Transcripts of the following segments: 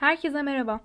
Herkese merhaba.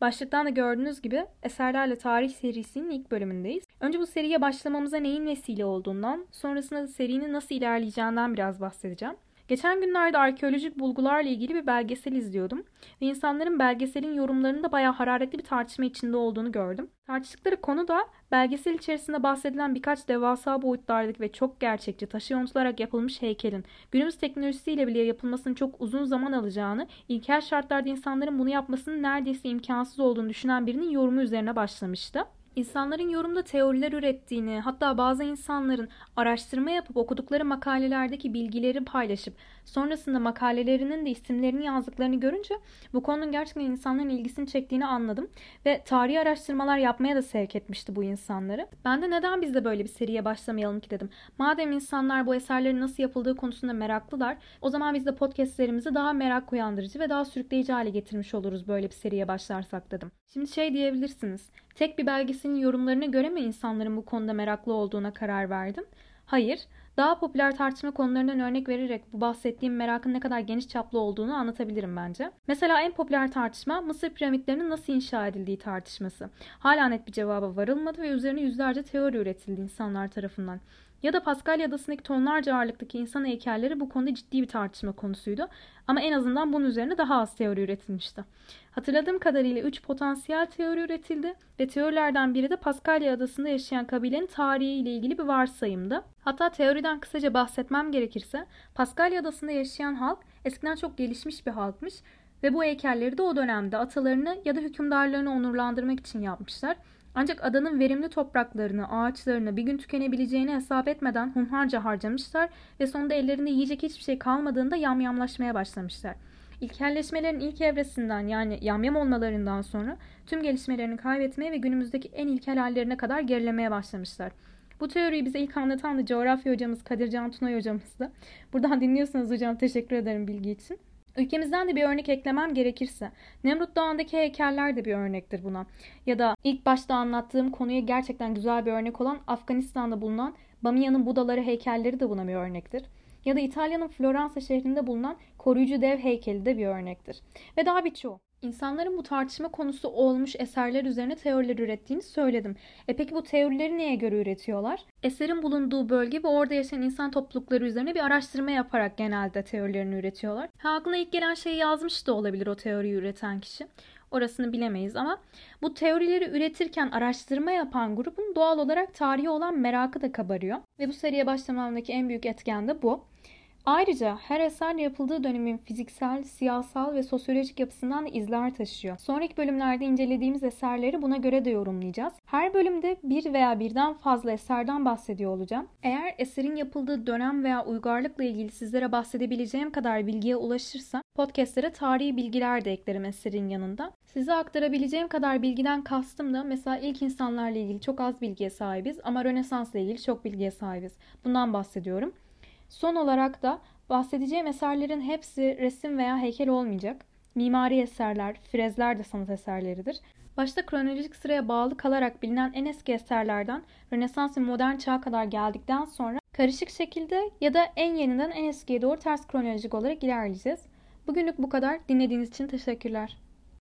Başlıktan da gördüğünüz gibi Eserlerle Tarih serisinin ilk bölümündeyiz. Önce bu seriye başlamamıza neyin vesile olduğundan, sonrasında da serinin nasıl ilerleyeceğinden biraz bahsedeceğim. Geçen günlerde arkeolojik bulgularla ilgili bir belgesel izliyordum ve insanların belgeselin yorumlarında bayağı hararetli bir tartışma içinde olduğunu gördüm. Tartıştıkları konu da belgesel içerisinde bahsedilen birkaç devasa boyutlardaki ve çok gerçekçi taşı yontularak yapılmış heykelin günümüz teknolojisiyle bile yapılmasının çok uzun zaman alacağını, ilkel şartlarda insanların bunu yapmasının neredeyse imkansız olduğunu düşünen birinin yorumu üzerine başlamıştı. İnsanların yorumda teoriler ürettiğini, hatta bazı insanların araştırma yapıp okudukları makalelerdeki bilgileri paylaşıp sonrasında makalelerinin de isimlerini yazdıklarını görünce bu konunun gerçekten insanların ilgisini çektiğini anladım ve tarihi araştırmalar yapmaya da sevk etmişti bu insanları. Ben de neden biz de böyle bir seriye başlamayalım ki dedim. Madem insanlar bu eserlerin nasıl yapıldığı konusunda meraklılar, o zaman biz de podcastlerimizi daha merak uyandırıcı ve daha sürükleyici hale getirmiş oluruz böyle bir seriye başlarsak dedim. Şimdi şey diyebilirsiniz. Tek bir belgeselin yorumlarına göre mi insanların bu konuda meraklı olduğuna karar verdim? Hayır. Daha popüler tartışma konularından örnek vererek bu bahsettiğim merakın ne kadar geniş çaplı olduğunu anlatabilirim bence. Mesela en popüler tartışma Mısır piramitlerinin nasıl inşa edildiği tartışması. Hala net bir cevaba varılmadı ve üzerine yüzlerce teori üretildi insanlar tarafından. Ya da Paskalya Adası'ndaki tonlarca ağırlıktaki insan heykelleri bu konuda ciddi bir tartışma konusuydu. Ama en azından bunun üzerine daha az teori üretilmişti. Hatırladığım kadarıyla 3 potansiyel teori üretildi ve teorilerden biri de Paskalya Adası'nda yaşayan kabilenin tarihi ile ilgili bir varsayımdı. Hatta teoriden kısaca bahsetmem gerekirse Paskalya Adası'nda yaşayan halk eskiden çok gelişmiş bir halkmış ve bu heykelleri de o dönemde atalarını ya da hükümdarlarını onurlandırmak için yapmışlar. Ancak adanın verimli topraklarını, ağaçlarını bir gün tükenebileceğini hesap etmeden hunharca harcamışlar ve sonunda ellerinde yiyecek hiçbir şey kaldığında yamyamlaşmaya başlamışlar. İlkelleşmelerin ilk evresinden yani yamyam olmalarından sonra tüm gelişmelerini kaybetmeye ve günümüzdeki en ilkel hallerine kadar gerilemeye başlamışlar. Bu teoriyi bize ilk anlatan da coğrafya hocamız Kadir Can Tunay hocamızdı. Buradan dinliyorsanız hocam teşekkür ederim bilgi için. Ülkemizden de bir örnek eklemem gerekirse Nemrut Dağı'ndaki heykeller de bir örnektir buna. Ya da ilk başta anlattığım konuya gerçekten güzel bir örnek olan Afganistan'da bulunan Bamiyan'ın Budaları heykelleri de buna bir örnektir. Ya da İtalya'nın Floransa şehrinde bulunan koruyucu dev heykeli de bir örnektir. Ve daha birçoğu. İnsanların bu tartışma konusu olmuş eserler üzerine teoriler ürettiğini söyledim. E peki bu teorileri neye göre üretiyorlar? Eserin bulunduğu bölge ve orada yaşayan insan toplulukları üzerine bir araştırma yaparak genelde teorilerini üretiyorlar. Ha, aklına ilk gelen şeyi yazmış da olabilir o teoriyi üreten kişi. Orasını bilemeyiz ama bu teorileri üretirken araştırma yapan grubun doğal olarak tarihi olan merakı da kabarıyor. Ve bu seriye başlamamdaki en büyük etken de bu. Ayrıca her eser yapıldığı dönemin fiziksel, siyasal ve sosyolojik yapısından da izler taşıyor. Sonraki bölümlerde incelediğimiz eserleri buna göre de yorumlayacağız. Her bölümde bir veya birden fazla eserden bahsediyor olacağım. Eğer eserin yapıldığı dönem veya uygarlıkla ilgili sizlere bahsedebileceğim kadar bilgiye ulaşırsa podcastlere tarihi bilgiler de eklerim eserin yanında. Size aktarabileceğim kadar bilgiden kastım da mesela ilk insanlarla ilgili çok az bilgiye sahibiz ama Rönesans'la ilgili çok bilgiye sahibiz. Bundan bahsediyorum. Son olarak da bahsedeceğim eserlerin hepsi resim veya heykel olmayacak. Mimari eserler, frezler de sanat eserleridir. Başta kronolojik sıraya bağlı kalarak bilinen en eski eserlerden Rönesans ve modern çağ kadar geldikten sonra karışık şekilde ya da en yeniden en eskiye doğru ters kronolojik olarak ilerleyeceğiz. Bugünlük bu kadar. Dinlediğiniz için teşekkürler.